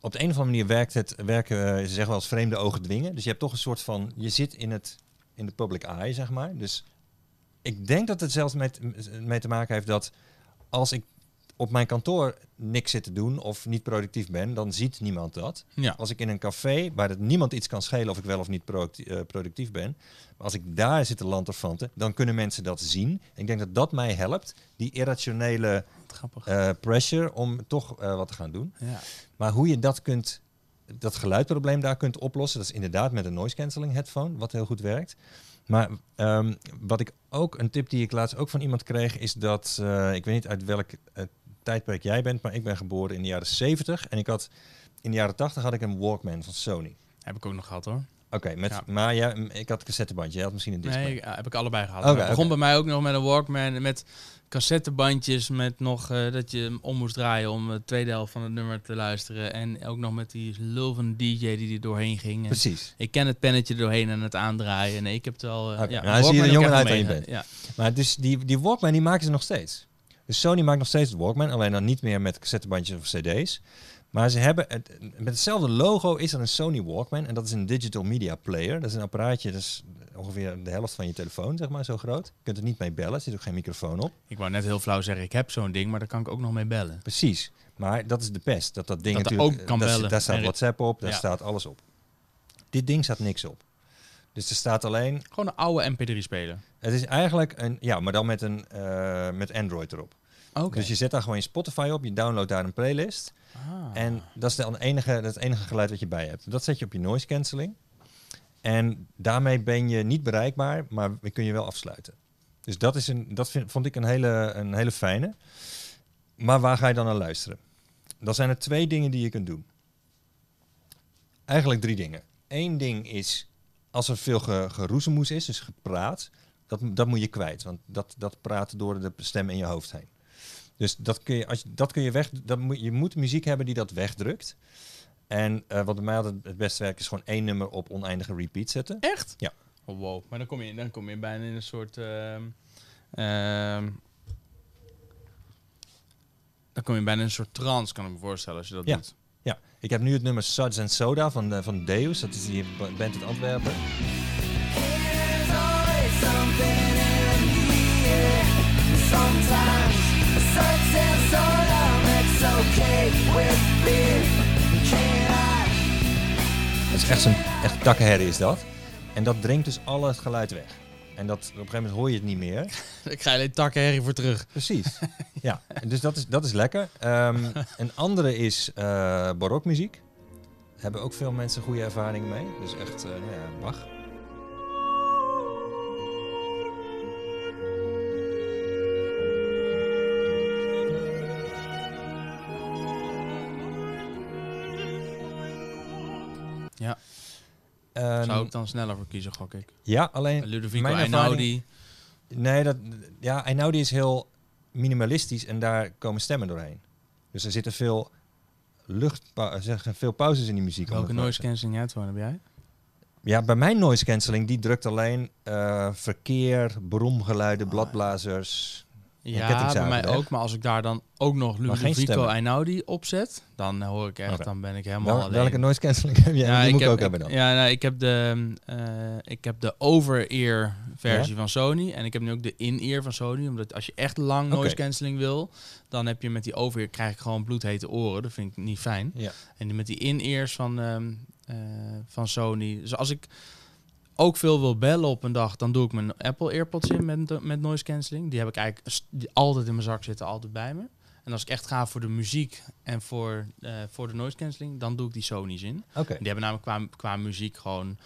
Speaker 2: op de een of andere manier werkt het, werken, ze zeggen wel eens vreemde ogen dwingen. Dus je hebt toch een soort van, je zit in, het, in de public eye, zeg maar. Dus ik denk dat het zelfs met, mee te maken heeft dat als ik op mijn kantoor niks zit te doen of niet productief ben, dan ziet niemand dat.
Speaker 1: Ja.
Speaker 2: Als ik in een café, waar het niemand iets kan schelen of ik wel of niet eh, productief ben, maar als ik daar zit te lanterfanten, dan kunnen mensen dat zien. Ik denk dat dat mij helpt, die irrationele eh, pressure om toch eh, wat te gaan doen.
Speaker 1: ja.
Speaker 2: Maar hoe je dat kunt, dat geluidprobleem daar kunt oplossen, dat is inderdaad met een noise cancelling headphone, wat heel goed werkt. Maar ehm, wat ik ook, een tip die ik laatst ook van iemand kreeg, is dat, ik weet niet uit welk tijdperk jij bent, maar ik ben geboren in de jaren 70 en ik had, in de jaren 80 had ik een Walkman van Sony.
Speaker 1: Heb ik ook nog gehad hoor.
Speaker 2: Oké, met
Speaker 1: Ja.
Speaker 2: maar ja, ik had een cassettebandje, jij had misschien een disc.
Speaker 1: Nee, ja, heb ik allebei gehad. Het begon bij mij ook nog met een Walkman, met cassettebandjes, met nog eh, dat je hem om moest draaien om de tweede helft van het nummer te luisteren. En ook nog met die lul van DJ die er doorheen ging. En
Speaker 2: Precies.
Speaker 1: Ik ken het pennetje doorheen en het aandraaien. Nee, ik heb het wel... eh, ja,
Speaker 2: nou, zie je
Speaker 1: ik
Speaker 2: uit je bent.
Speaker 1: Ja.
Speaker 2: Maar dus die, die Walkman die maken ze nog steeds. Dus Sony maakt nog steeds het Walkman, alleen dan niet meer met cassettebandjes of cd's. Maar ze hebben, het, met hetzelfde logo is er een Sony Walkman en dat is een digital media player. Dat is een apparaatje, dat is ongeveer de helft van je telefoon, zeg maar, zo groot. Je kunt er niet mee bellen, er zit ook geen microfoon op.
Speaker 1: Ik wou net heel flauw zeggen, ik heb zo'n ding, maar daar kan ik ook nog mee bellen.
Speaker 2: Precies. Maar dat is de pest, dat dat ding
Speaker 1: Dat
Speaker 2: natuurlijk...
Speaker 1: ook kan
Speaker 2: daar,
Speaker 1: bellen.
Speaker 2: Daar staat WhatsApp op, daar
Speaker 1: Ja.
Speaker 2: staat alles op. Dit ding staat niks op. Dus er staat alleen
Speaker 1: Gewoon een oude MP3-speler.
Speaker 2: Het is eigenlijk een, ja, maar dan met een eh, met Android erop.
Speaker 1: Oké.
Speaker 2: Dus je zet daar gewoon je Spotify op, je downloadt daar een playlist.
Speaker 1: Ah.
Speaker 2: En dat is de enige, dat het enige geluid wat je bij hebt. Dat zet je op je noise cancelling. En daarmee ben je niet bereikbaar, maar we kun je wel afsluiten. Dus dat, is een, dat vind, vond ik een hele, een hele fijne. Maar waar ga je dan naar luisteren? Dan zijn er twee dingen die je kunt doen. Eigenlijk drie dingen. Eén ding is, als er veel ge, geroezemoes is, dus gepraat, dat, dat moet je kwijt. Want dat, dat praat door de stem in je hoofd heen. Dus dat kun je, als je, dat kun je weg. Dat moet, je moet muziek hebben die dat wegdrukt. En eh, wat bij mij altijd het beste werkt, is gewoon één nummer op oneindige repeat zetten.
Speaker 1: Echt?
Speaker 2: Ja.
Speaker 1: Oh, wow. Maar dan kom, je, dan kom je bijna in een soort... ehm, ehm, dan kom je bijna in een soort trance, kan ik me voorstellen, als je dat
Speaker 2: Ja.
Speaker 1: doet.
Speaker 2: Ja, ik heb nu het nummer Suds and Soda van, van Deus. Dat is die ba- band uit Antwerpen. Dat is echt zo'n echt takkenherrie is dat. En dat dringt dus al het geluid weg. En dat, op een gegeven moment hoor je het niet meer.
Speaker 1: Ik ga alleen takkenherrie voor terug.
Speaker 2: Precies. ja, dus dat is, dat is lekker. Ehm, een andere is eh barokmuziek. Hebben ook veel mensen goede ervaringen mee. Dus echt, eh, nou ja, Bach.
Speaker 1: Zou ik dan sneller voor kiezen, gok ik.
Speaker 2: ja, alleen
Speaker 1: Ludovico
Speaker 2: mijn
Speaker 1: Einaudi.
Speaker 2: Nee, dat, ja, Einaudi is heel minimalistisch en daar komen stemmen doorheen. Dus er zitten veel lucht, er zitten veel pauzes in die muziek.
Speaker 1: Welke noise cancelling headphone heb jij?
Speaker 2: Ja, bij mijn noise cancelling, die drukt alleen eh, verkeer, bromgeluiden,
Speaker 1: Ah,
Speaker 2: bladblazers.
Speaker 1: Ja, bij mij ook. Maar als ik daar dan ook nog Ludovico. Einaudi opzet, dan hoor ik echt, dan ben ik helemaal
Speaker 2: Wel, welke noise cancelling heb je? Ja, die moet ik ook hebben dan.
Speaker 1: Ja, nou, ik heb de, eh, ik heb de over-ear versie van Sony. En ik heb nu ook de in-ear van Sony. Omdat als je echt lang noise cancelling wil, dan heb je met die over-ear krijg ik gewoon bloedhete oren. Dat vind ik niet fijn.
Speaker 2: Ja.
Speaker 1: En met die in-ears van, ehm, eh, van Sony. Dus als ik ook veel wil bellen op een dag, dan doe ik mijn Apple AirPods in met, met noise cancelling. Die heb ik eigenlijk die altijd in mijn zak zitten, altijd bij me. En als ik echt ga voor de muziek en voor, eh, voor de noise cancelling, dan doe ik die Sony's in.
Speaker 2: Oké.
Speaker 1: Die hebben namelijk qua, qua muziek gewoon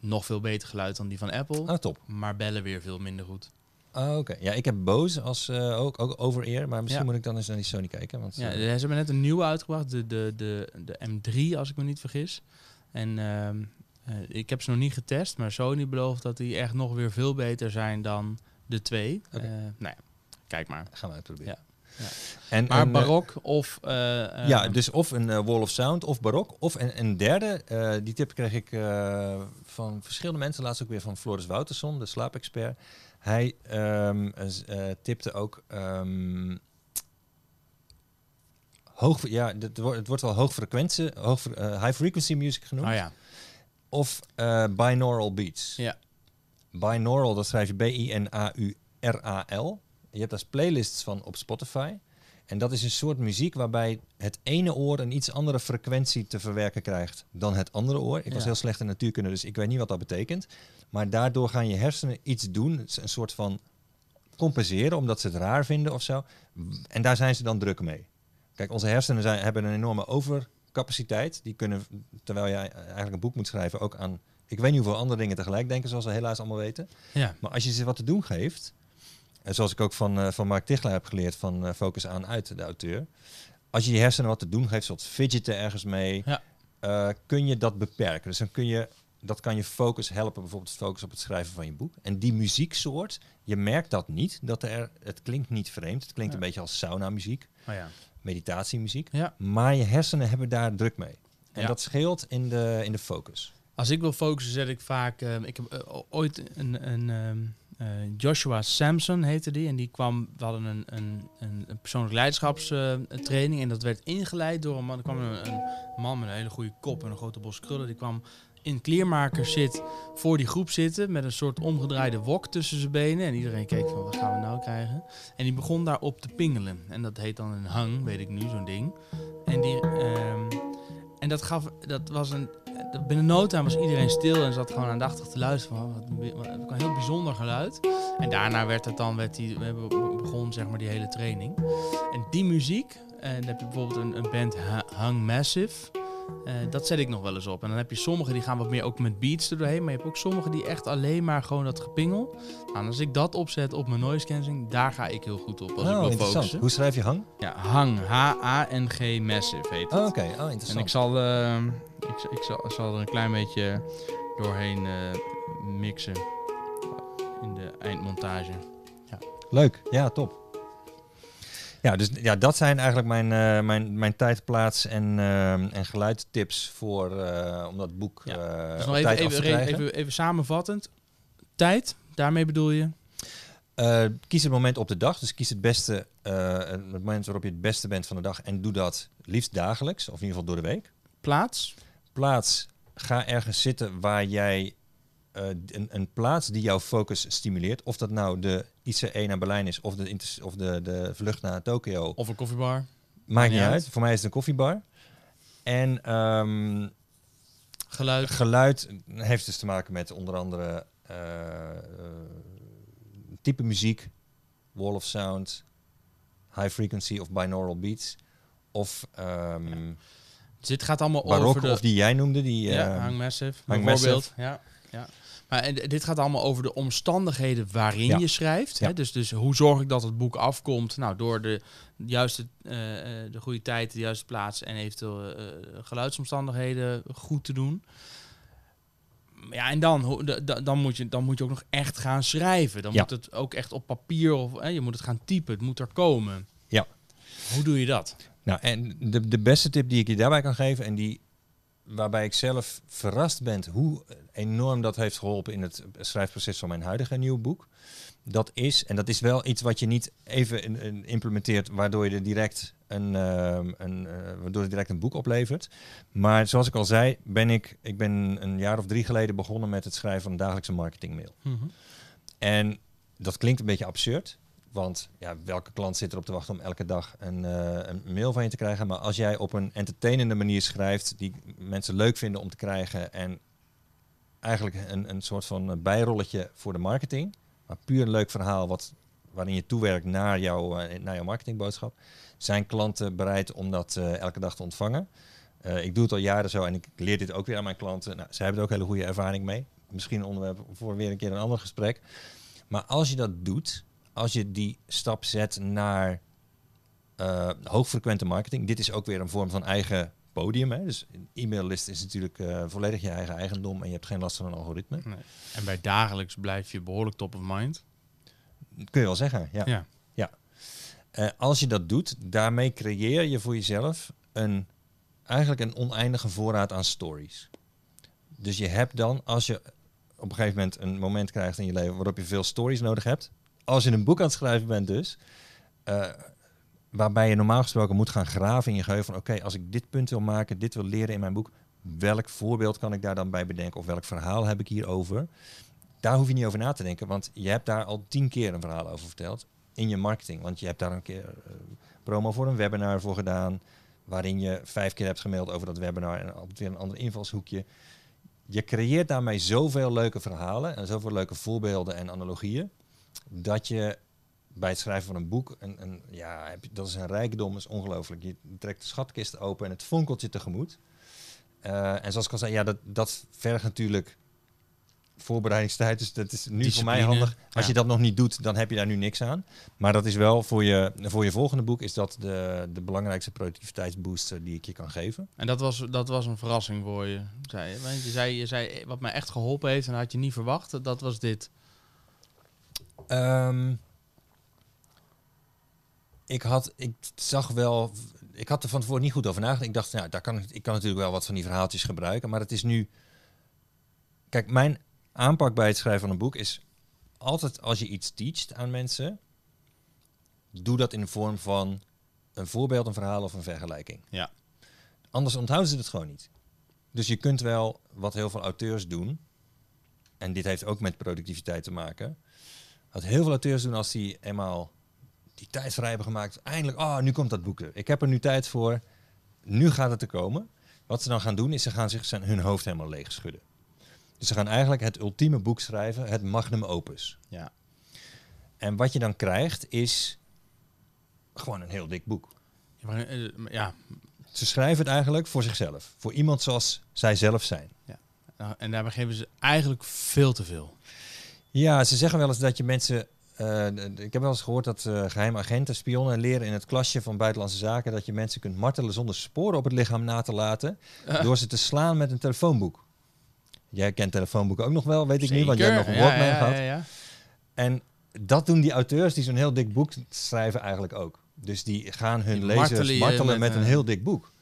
Speaker 1: nog veel beter geluid dan die van Apple.
Speaker 2: Oh, top.
Speaker 1: Maar bellen weer veel minder goed.
Speaker 2: Oh, Oké. Ja, ik heb Bose als eh, ook, ook over-ear, maar misschien
Speaker 1: Ja.
Speaker 2: moet ik dan eens naar die Sony kijken. Want,
Speaker 1: Ja,
Speaker 2: eh,
Speaker 1: ze hebben net een nieuwe uitgebracht, de, de, de, de M3 als ik me niet vergis. En ehm, eh, ik heb ze nog niet getest, maar Sony belooft dat die echt nog weer veel beter zijn dan de twee.
Speaker 2: Oké.
Speaker 1: Eh, nou ja, kijk maar.
Speaker 2: gaan we uitproberen.
Speaker 1: Ja. Ja.
Speaker 2: En,
Speaker 1: Maar
Speaker 2: eh,
Speaker 1: barok of...
Speaker 2: ja, dus of een Wall of Sound of barok. Of een, een derde, die tip kreeg ik van verschillende mensen. Laatst ook weer van Floris Wouterson, de slaapexpert. Hij ehm, eh, tipte ook... ehm, hoog, ja, het wordt, het wordt wel hoogfrequentie, hoog, high frequency music genoemd.
Speaker 1: Oh ja,
Speaker 2: Of eh, binaural beats.
Speaker 1: ja.
Speaker 2: Binaural, dat schrijf je B-I-N-A-U-R-A-L. Je hebt daar playlists van op Spotify. En dat is een soort muziek waarbij het ene oor een iets andere frequentie te verwerken krijgt dan het andere oor. Ik was heel slecht in natuurkunde, dus ik weet niet wat dat betekent. Maar daardoor gaan je hersenen iets doen, het is een soort van compenseren, omdat ze het raar vinden of zo. En daar zijn ze dan druk mee. Kijk, onze hersenen zijn, hebben een enorme overcapaciteit. Die kunnen, terwijl jij eigenlijk een boek moet schrijven, ook aan, ik weet niet hoeveel andere dingen tegelijk denken, zoals we helaas allemaal weten.
Speaker 1: ja.
Speaker 2: Maar als je ze wat te doen geeft, en zoals ik ook van, eh, van Mark Tichelaar heb geleerd van eh, Focus aan uit, de auteur. Als je je hersenen wat te doen geeft, zoals fidgeten ergens mee,
Speaker 1: Ja.
Speaker 2: eh, kun je dat beperken. Dus dan kun je, dat kan je focus helpen, bijvoorbeeld focus op het schrijven van je boek. En die muzieksoort, je merkt dat niet, dat er, het klinkt niet vreemd. Het klinkt
Speaker 1: Ja.
Speaker 2: een beetje als sauna muziek,
Speaker 1: Oh ja.
Speaker 2: Meditatiemuziek.
Speaker 1: ja.
Speaker 2: Maar je hersenen hebben daar druk mee. En
Speaker 1: Ja.
Speaker 2: dat scheelt in de, in de focus.
Speaker 1: Als ik wil focussen, zet ik vaak. eh, ik heb eh, ooit een, een ehm, eh, Joshua Samson heette die. En die kwam. We hadden een, een, een, een persoonlijk leiderschapstraining. en dat werd ingeleid door een man. Er kwam een, een man met een hele goede kop en een grote bos krullen. Die kwam in kleermaker zit voor die groep zitten. Met een soort omgedraaide wok tussen zijn benen. En iedereen keek van wat gaan we nou krijgen. En die begon daarop te pingelen. En dat heet dan een hang, weet ik nu, zo'n ding. En die. ehm, en dat gaf, dat was een, binnen no time was iedereen stil en zat gewoon aandachtig te luisteren. Van, wat, een- heel bijzonder geluid. En daarna werd het dan, werd die, begon zeg maar die hele training. En die muziek, en dan heb je bijvoorbeeld een, een band Ha- Hang Massive. Eh, dat zet ik nog wel eens op. En dan heb je sommige die gaan wat meer ook met beats er doorheen. Maar je hebt ook sommige die echt alleen maar gewoon dat gepingel. Nou, en als ik dat opzet op mijn noise cancelling, daar ga ik heel goed op. Als ik
Speaker 2: oh,
Speaker 1: wil
Speaker 2: interessant.
Speaker 1: focussen.
Speaker 2: Hoe schrijf je hang?
Speaker 1: Ja, Hang. H-A-N-G Massive heet het.
Speaker 2: Oh, Oké, oh, interessant.
Speaker 1: En ik zal, eh, ik, ik, zal, ik zal er een klein beetje doorheen eh, mixen in de eindmontage.
Speaker 2: Leuk, ja, top. Ja, dus ja, dat zijn eigenlijk mijn, eh, mijn, mijn tijd, plaats en, eh, en geluidstips voor, eh, om dat boek
Speaker 1: Ja. dus nog even,
Speaker 2: tijd af
Speaker 1: even,
Speaker 2: te
Speaker 1: re-
Speaker 2: krijgen.
Speaker 1: even, even samenvattend. Tijd, daarmee bedoel je?
Speaker 2: Kies het moment op de dag, dus kies het beste, het moment waarop je het beste bent van de dag en doe dat liefst dagelijks, of in ieder geval door de week.
Speaker 1: Plaats?
Speaker 2: Plaats, ga ergens zitten waar jij eh, een, een plaats die jouw focus stimuleert. Of dat nou de ICE naar Berlijn is of de, of de, de vlucht naar Tokio.
Speaker 1: Of een koffiebar?
Speaker 2: Maakt niet
Speaker 1: niet
Speaker 2: uit.
Speaker 1: uit.
Speaker 2: Voor mij is het een koffiebar. En ehm,
Speaker 1: Geluid?
Speaker 2: geluid heeft dus te maken met onder andere eh, eh, type muziek, wall of sound, high frequency of binaural beats. Of
Speaker 1: Dus dit gaat allemaal
Speaker 2: barok,
Speaker 1: over de...
Speaker 2: of die jij noemde. Die,
Speaker 1: ja,
Speaker 2: eh,
Speaker 1: Hang Massive,
Speaker 2: Hang
Speaker 1: bijvoorbeeld. Ja, ja. Maar en, d- dit gaat allemaal over de omstandigheden waarin
Speaker 2: Ja.
Speaker 1: je schrijft. Hè? Dus, dus hoe zorg ik dat het boek afkomt? Nou, door de juiste, eh, eh, de goede tijd, de juiste plaats en eventueel eh, geluidsomstandigheden goed te doen. Ja, en dan, dan, moet je, dan moet je ook nog echt gaan schrijven. Dan
Speaker 2: Ja.
Speaker 1: moet het ook echt op papier of hè, je moet het gaan typen. Het moet er komen.
Speaker 2: Ja.
Speaker 1: Hoe doe je dat?
Speaker 2: Nou, en de, de beste tip die ik je daarbij kan geven, en die waarbij ik zelf verrast ben hoe enorm dat heeft geholpen in het schrijfproces van mijn huidige nieuwe boek. Dat is, en dat is wel iets wat je niet even in- in implementeert, waardoor je er direct een, ehm, een, eh, waardoor het direct een boek oplevert. Maar zoals ik al zei, ben ik, ik ben een jaar of drie geleden begonnen met het schrijven van een dagelijkse marketingmail. En dat klinkt een beetje absurd. Want ja, welke klant zit erop te wachten om elke dag een, eh, een mail van je te krijgen? Maar als jij op een entertainende manier schrijft, die mensen leuk vinden om te krijgen en eigenlijk een, een soort van eh, bijrolletje voor de marketing, maar puur een leuk verhaal wat, waarin je toewerkt naar, jouw eh, naar jouw marketingboodschap, zijn klanten bereid om dat elke dag te ontvangen. Ik doe het al jaren zo en ik leer dit ook weer aan mijn klanten. Nou, hebben er ook hele goede ervaring mee. Misschien een onderwerp voor weer een keer een ander gesprek. Maar als je dat doet, als je die stap zet naar eh, hoogfrequente marketing, dit is ook weer een vorm van eigen podium. Hè? Dus een e-maillist is natuurlijk eh, volledig je eigen eigendom en je hebt geen last van een algoritme.
Speaker 1: Nee. En bij dagelijks blijf je behoorlijk top of mind.
Speaker 2: Kun je wel zeggen, ja.
Speaker 1: Ja.
Speaker 2: Eh, als je dat doet, daarmee creëer je voor jezelf een, eigenlijk een oneindige voorraad aan stories. Dus je hebt dan, als je op een gegeven moment een moment krijgt in je leven waarop je veel stories nodig hebt, als je een boek aan het schrijven bent dus, eh, waarbij je normaal gesproken moet gaan graven in je geheugen van oké, als ik dit punt wil maken, dit wil leren in mijn boek, welk voorbeeld kan ik daar dan bij bedenken of welk verhaal heb ik hierover? Daar hoef je niet over na te denken, want je hebt daar al tien keer een verhaal over verteld in je marketing. Want je hebt daar een keer eh, promo voor een webinar voor gedaan, waarin je vijf keer hebt gemaild over dat webinar en altijd weer een ander invalshoekje. Je creëert daarmee zoveel leuke verhalen en zoveel leuke voorbeelden en analogieën, dat je bij het schrijven van een boek, een, een, ja, heb je, dat is een rijkdom, is ongelooflijk. Je trekt de schatkist open en het fonkelt je tegemoet. Eh, en zoals ik al zei, ja, dat, dat vergt natuurlijk voorbereidingstijd. Dus dat is nu voor mij handig. Als
Speaker 1: ja.
Speaker 2: je dat nog niet doet, dan heb je daar nu niks aan. Maar dat is wel voor je, voor je volgende boek is dat de, de belangrijkste productiviteitsbooster die ik je kan geven.
Speaker 1: En dat was, dat was een verrassing voor je. Zei, je. Want je, zei, je zei, wat mij echt geholpen heeft en had je niet verwacht, dat was dit.
Speaker 2: Ehm, ik had, ik zag wel, ik had er van tevoren niet goed over nagedacht. Ik dacht, nou, daar kan ik, ik kan natuurlijk wel wat van die verhaaltjes gebruiken, maar het is nu. Kijk, mijn aanpak bij het schrijven van een boek is altijd als je iets teacht aan mensen, doe dat in de vorm van een voorbeeld, een verhaal of een vergelijking.
Speaker 1: Ja.
Speaker 2: Anders onthouden ze het gewoon niet. Dus je kunt wel wat heel veel auteurs doen, en dit heeft ook met productiviteit te maken. Wat heel veel auteurs doen als die eenmaal die tijd vrij hebben gemaakt. Eindelijk, oh, nu komt dat boek er. Ik heb er nu tijd voor. Nu gaat het er komen. Wat ze dan gaan doen, is ze gaan zich zijn, hun hoofd helemaal leeg schudden. Dus ze gaan eigenlijk het ultieme boek schrijven, het magnum opus.
Speaker 1: Ja.
Speaker 2: En wat je dan krijgt, is gewoon een heel dik boek.
Speaker 1: Ja, maar, eh, ja,
Speaker 2: Ze schrijven het eigenlijk voor zichzelf. Voor iemand zoals zij zelf zijn.
Speaker 1: nou, en daarbij geven ze eigenlijk veel te veel.
Speaker 2: Ja, ze zeggen wel eens dat je mensen. eh, ik heb wel eens gehoord dat eh, geheime agenten, spionnen leren in het klasje van buitenlandse zaken dat je mensen kunt martelen zonder sporen op het lichaam na te laten, door ze te slaan met een telefoonboek. Jij kent telefoonboeken ook nog wel, weet ik niet, want jij hebt nog een
Speaker 1: ja,
Speaker 2: Walkman
Speaker 1: ja,
Speaker 2: gehad.
Speaker 1: ja, ja.
Speaker 2: En dat doen die auteurs die zo'n heel dik boek schrijven eigenlijk ook. Dus die gaan hun
Speaker 1: Die
Speaker 2: lezers
Speaker 1: martelen
Speaker 2: met,
Speaker 1: met,
Speaker 2: een
Speaker 1: eh,
Speaker 2: heel dik boek.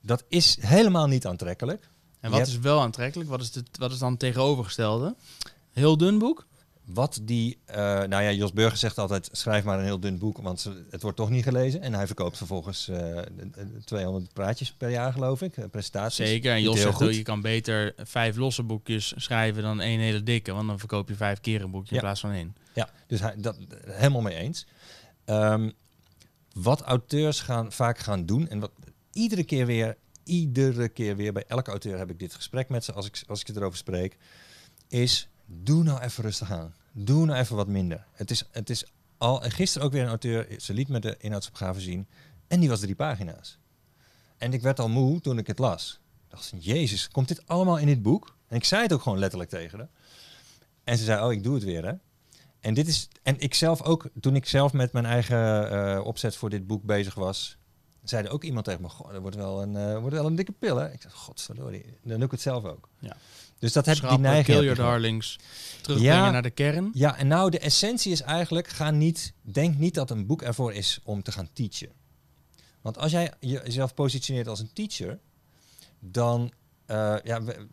Speaker 2: Dat is helemaal niet aantrekkelijk.
Speaker 1: En wat is wel aantrekkelijk? Wat is, het, wat is dan het tegenovergestelde? Heel dun boek?
Speaker 2: Wat die, eh, nou ja, Jos Burger zegt altijd, schrijf maar een heel dun boek, want het wordt toch niet gelezen. En hij verkoopt vervolgens eh, eh, 200 praatjes per jaar, geloof ik, eh, presentaties.
Speaker 1: Zeker. En Jos zegt, je kan beter vijf losse boekjes schrijven dan één hele dikke. Want dan verkoop je vijf keer een boekje
Speaker 2: Ja.
Speaker 1: in plaats van één.
Speaker 2: Ja, dus hij, dat helemaal mee eens. Ehm, wat auteurs gaan, vaak gaan doen, en wat iedere keer weer, iedere keer weer, bij elke auteur heb ik dit gesprek met ze als ik, als ik erover spreek, is doe nou even rustig aan. Doe nou even wat minder. Het is, het is al, en gisteren ook weer een auteur, ze liet me de inhoudsopgave zien, en die was drie pagina's. En ik werd al moe toen ik het las. Ik dacht, jezus, komt dit allemaal in dit boek? En ik zei het ook gewoon letterlijk tegen haar. En ze zei, oh, ik doe het weer, hè. En dit is, en ik zelf ook, toen ik zelf met mijn eigen eh, opzet voor dit boek bezig was, zei er ook iemand tegen me, goh, dat wordt wel een, eh, wordt wel een dikke pil, hè. Ik zei, godverdorie, dan doe ik het zelf ook.
Speaker 1: Ja.
Speaker 2: Dus dat heb ik die neiging.
Speaker 1: kill your darlings. Terugbrengen
Speaker 2: Ja.
Speaker 1: naar de kern.
Speaker 2: Ja, en nou, de essentie is eigenlijk, ga niet, denk niet dat een boek ervoor is om te gaan teachen. Want als jij jezelf positioneert als een teacher, dan, eh, ja, we-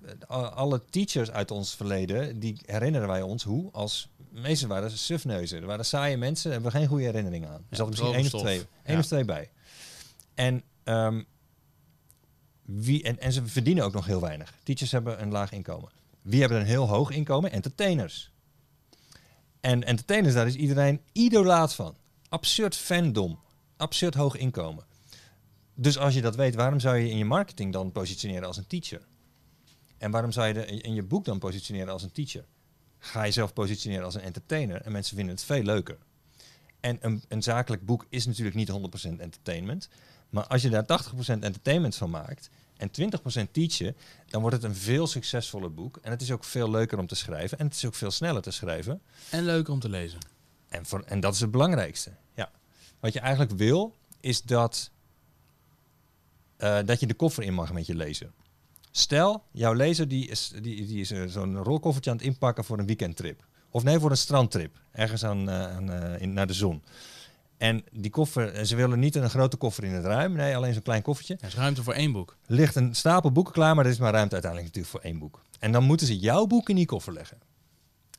Speaker 2: alle teachers uit ons verleden, die herinneren wij ons hoe, als, meestal waren ze sufneuzen. Er waren saaie mensen, daar hebben we geen goede herinneringen aan. Er
Speaker 1: Ja,
Speaker 2: zat misschien één of twee, één
Speaker 1: Ja.
Speaker 2: of twee bij. En, ehm, wie, en, en ze verdienen ook nog heel weinig. Teachers hebben een laag inkomen. Wie hebben een heel hoog inkomen? Entertainers. En entertainers, daar is iedereen idolaat van. absurd fandom, absurd hoog inkomen. Dus als je dat weet, waarom zou je in je marketing dan positioneren als een teacher? En waarom zou je de- in je boek dan positioneren als een teacher? Ga je zelf positioneren als een entertainer en mensen vinden het veel leuker. En een, een zakelijk boek is natuurlijk niet 100% entertainment. Maar als je daar 80% entertainment van maakt en 20% teachen, dan wordt het een veel succesvoller boek. En het is ook veel leuker om te schrijven. En het is ook veel sneller te schrijven.
Speaker 1: En leuk om te lezen.
Speaker 2: En, voor, en dat is het belangrijkste. Ja. Wat je eigenlijk wil, is dat, eh, dat je de koffer in mag met je lezer. Stel, jouw lezer die is, die, die is eh, zo'n rolkoffertje aan het inpakken voor een weekendtrip. Of nee, voor een strandtrip. Ergens aan, eh, aan, in, naar de zon. En die koffer, eh, ze willen niet een grote koffer in het ruim. Nee, alleen zo'n klein koffertje.
Speaker 1: Er is ruimte voor één boek.
Speaker 2: Er ligt een stapel boeken klaar, maar er is maar ruimte uiteindelijk natuurlijk voor één boek. En dan moeten ze jouw boek in die koffer leggen.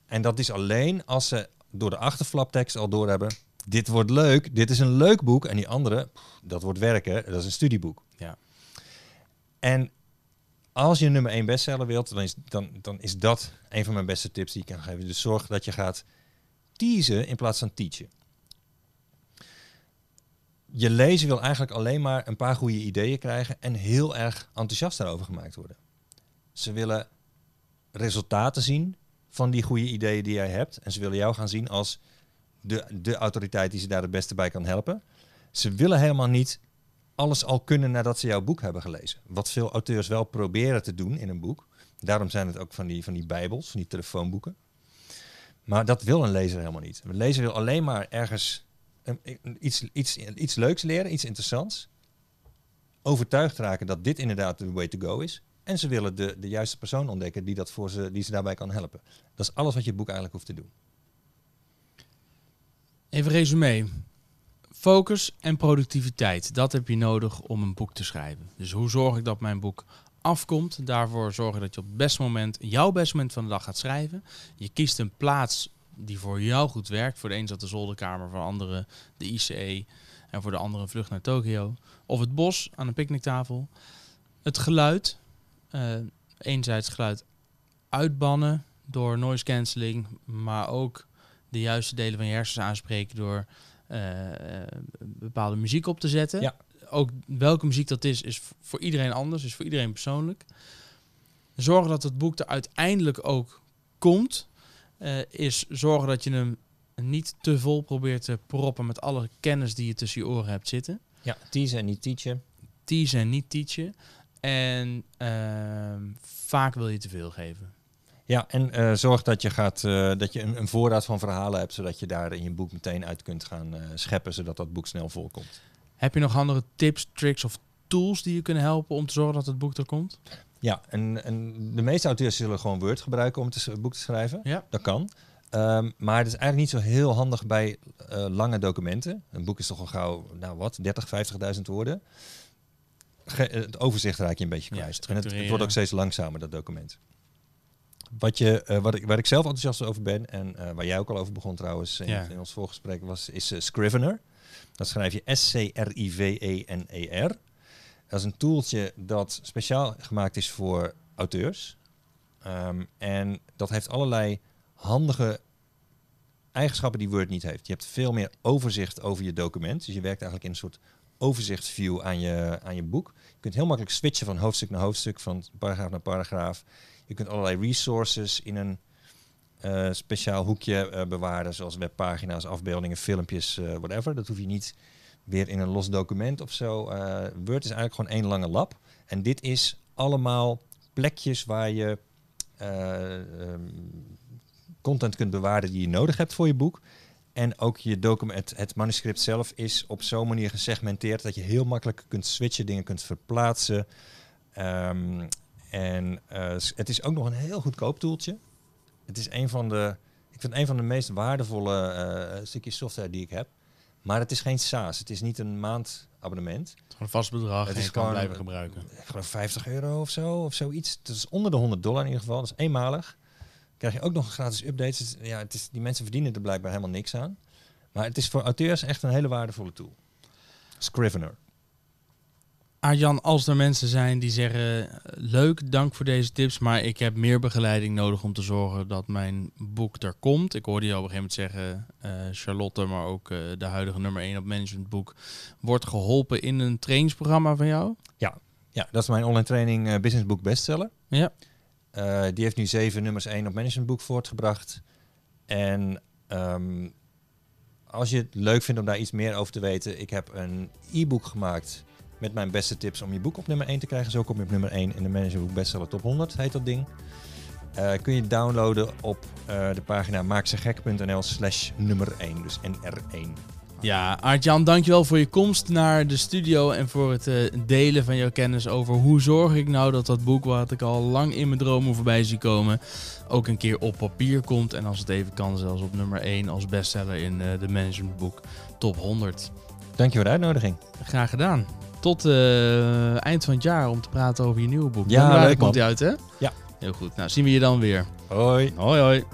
Speaker 2: En dat is alleen als ze door de achterflaptekst al doorhebben. Dit wordt leuk, dit is een leuk boek. En die andere, dat wordt werken, dat is een studieboek.
Speaker 1: Ja.
Speaker 2: En als je nummer 1 bestseller wilt, dan is, dan, dan is dat een van mijn beste tips die ik kan geven. Dus zorg dat je gaat teasen in plaats van teachen. Je lezer wil eigenlijk alleen maar een paar goede ideeën krijgen en heel erg enthousiast daarover gemaakt worden. Ze willen resultaten zien van die goede ideeën die jij hebt. En ze willen jou gaan zien als de, de autoriteit die ze daar het beste bij kan helpen. Ze willen helemaal niet alles al kunnen nadat ze jouw boek hebben gelezen. Wat veel auteurs wel proberen te doen in een boek. Daarom zijn het ook van die, van die bijbels, van die telefoonboeken. Maar dat wil een lezer helemaal niet. Een lezer wil alleen maar ergens iets, iets, iets leuks leren, iets interessants. Overtuigd raken dat dit inderdaad de way to go is. En ze willen de, de juiste persoon ontdekken die, dat voor ze, die ze daarbij kan helpen. Dat is alles wat je boek eigenlijk hoeft te doen.
Speaker 1: Even resume. Focus en productiviteit. Dat heb je nodig om een boek te schrijven. Dus hoe zorg ik dat mijn boek afkomt? Daarvoor zorgen dat je op het beste moment, jouw beste moment van de dag gaat schrijven. Je kiest een plaats die voor jou goed werkt. Voor de een dat de zolderkamer, voor de andere de ICE en voor de andere een vlucht naar Tokio. Of het bos aan een picknicktafel. Het geluid. eh enerzijds geluid uitbannen door noise cancelling, maar ook de juiste delen van je hersens aanspreken door eh, bepaalde muziek op te zetten.
Speaker 2: Ja.
Speaker 1: Ook welke muziek dat is, is voor iedereen anders, is voor iedereen persoonlijk. Zorgen dat het boek er uiteindelijk ook komt, eh, is zorgen dat je hem niet te vol probeert te proppen met alle kennis die je tussen je oren hebt zitten.
Speaker 2: Ja, teasen en niet teachen.
Speaker 1: Teasen en niet teachen. En ehm, vaak wil je te veel geven.
Speaker 2: Ja, en eh, zorg dat je, gaat, eh, dat je een, een voorraad van verhalen hebt, zodat je daar in je boek meteen uit kunt gaan scheppen, zodat dat boek snel volkomt.
Speaker 1: Heb je nog andere tips, tricks of tools die je kunnen helpen om te zorgen dat het boek er komt?
Speaker 2: Ja, en, en de meeste auteurs zullen gewoon Word gebruiken om het boek te schrijven.
Speaker 1: Ja.
Speaker 2: Dat kan. Ehm, maar het is eigenlijk niet zo heel handig bij eh, lange documenten. Een boek is toch al gauw, nou wat, 30, 50.000 woorden. Ge- het overzicht raak je een beetje
Speaker 1: Ja,
Speaker 2: kwijt. en het, wordt ook steeds langzamer, dat document. Wat je, eh, wat ik, waar ik zelf enthousiast over ben, en eh, waar jij ook al over begon trouwens in,
Speaker 1: Ja.
Speaker 2: in ons voorgesprek, was, is eh, Scrivener. Dat schrijf je S-C-R-I-V-E-N-E-R. Dat is een tooltje dat speciaal gemaakt is voor auteurs. Ehm, en dat heeft allerlei handige eigenschappen die Word niet heeft. Je hebt veel meer overzicht over je document. Dus je werkt eigenlijk in een soort overzichtsview aan je, aan je boek. Je kunt heel makkelijk switchen van hoofdstuk naar hoofdstuk, van paragraaf naar paragraaf. Je kunt allerlei resources in een eh, speciaal hoekje eh, bewaren, zoals webpagina's, afbeeldingen, filmpjes, eh, whatever. Dat hoef je niet weer in een los document of zo. Eh, Word is eigenlijk gewoon één lange lab. En dit is allemaal plekjes waar je eh, ehm, content kunt bewaren die je nodig hebt voor je boek. En ook je document, het manuscript zelf is op zo'n manier gesegmenteerd dat je heel makkelijk kunt switchen, dingen kunt verplaatsen. Ehm, en eh, het is ook nog een heel goedkoop toeltje. Het is een van de, ik vind een van de meest waardevolle stukjes software die ik heb. Maar het is geen SaaS, het is niet een maandabonnement.
Speaker 1: Gewoon een vast bedrag
Speaker 2: Het
Speaker 1: en
Speaker 2: is
Speaker 1: je kan
Speaker 2: gewoon-
Speaker 1: blijven gebruiken.
Speaker 2: Ik geloof 50 euro of zo, of zoiets. Het is onder de 100 dollar in ieder geval, dat is eenmalig. krijg je ook nog een gratis updates. Dus, ja, het is, die mensen verdienen er blijkbaar helemaal niks aan. Maar het is voor auteurs echt een hele waardevolle tool. Scrivener.
Speaker 1: Arjan, als er mensen zijn die zeggen: eh, Leuk, dank voor deze tips, maar ik heb meer begeleiding nodig om te zorgen dat mijn boek er komt. Ik hoorde je op een gegeven moment zeggen: eh, Charlotte, maar ook eh, de huidige nummer 1 op managementboek, wordt geholpen in een trainingsprogramma van jou.
Speaker 2: Ja, dat is mijn online training eh, Business Book Bestseller.
Speaker 1: Ja.
Speaker 2: Die heeft nu zeven nummers 1 op managementboek voortgebracht. En ehm, als je het leuk vindt om daar iets meer over te weten, ik heb een e-book gemaakt met mijn beste tips om je boek op nummer 1 te krijgen. Zo kom je op nummer 1 in de Managementboek Bestseller Top 100, heet dat ding. Eh, kun je downloaden op eh, de pagina maakzegek.nl slash nummer 1, dus NR1.
Speaker 1: Ja, Artjan, dankjewel voor je komst naar de studio en voor het eh, delen van jouw kennis over hoe zorg ik nou dat dat boek wat ik al lang in mijn dromen voorbij zie komen, ook een keer op papier komt en als het even kan zelfs op nummer 1 als bestseller in de managementboek top 100.
Speaker 2: Dank je voor de uitnodiging.
Speaker 1: Graag gedaan tot eh, eind van het jaar om te praten over je nieuwe boek.
Speaker 2: Ja, leuk,
Speaker 1: komt die uit, hè?
Speaker 2: Ja.
Speaker 1: Heel goed. Nou, zien we je dan weer.
Speaker 2: Hoi.
Speaker 1: Hoi, hoi.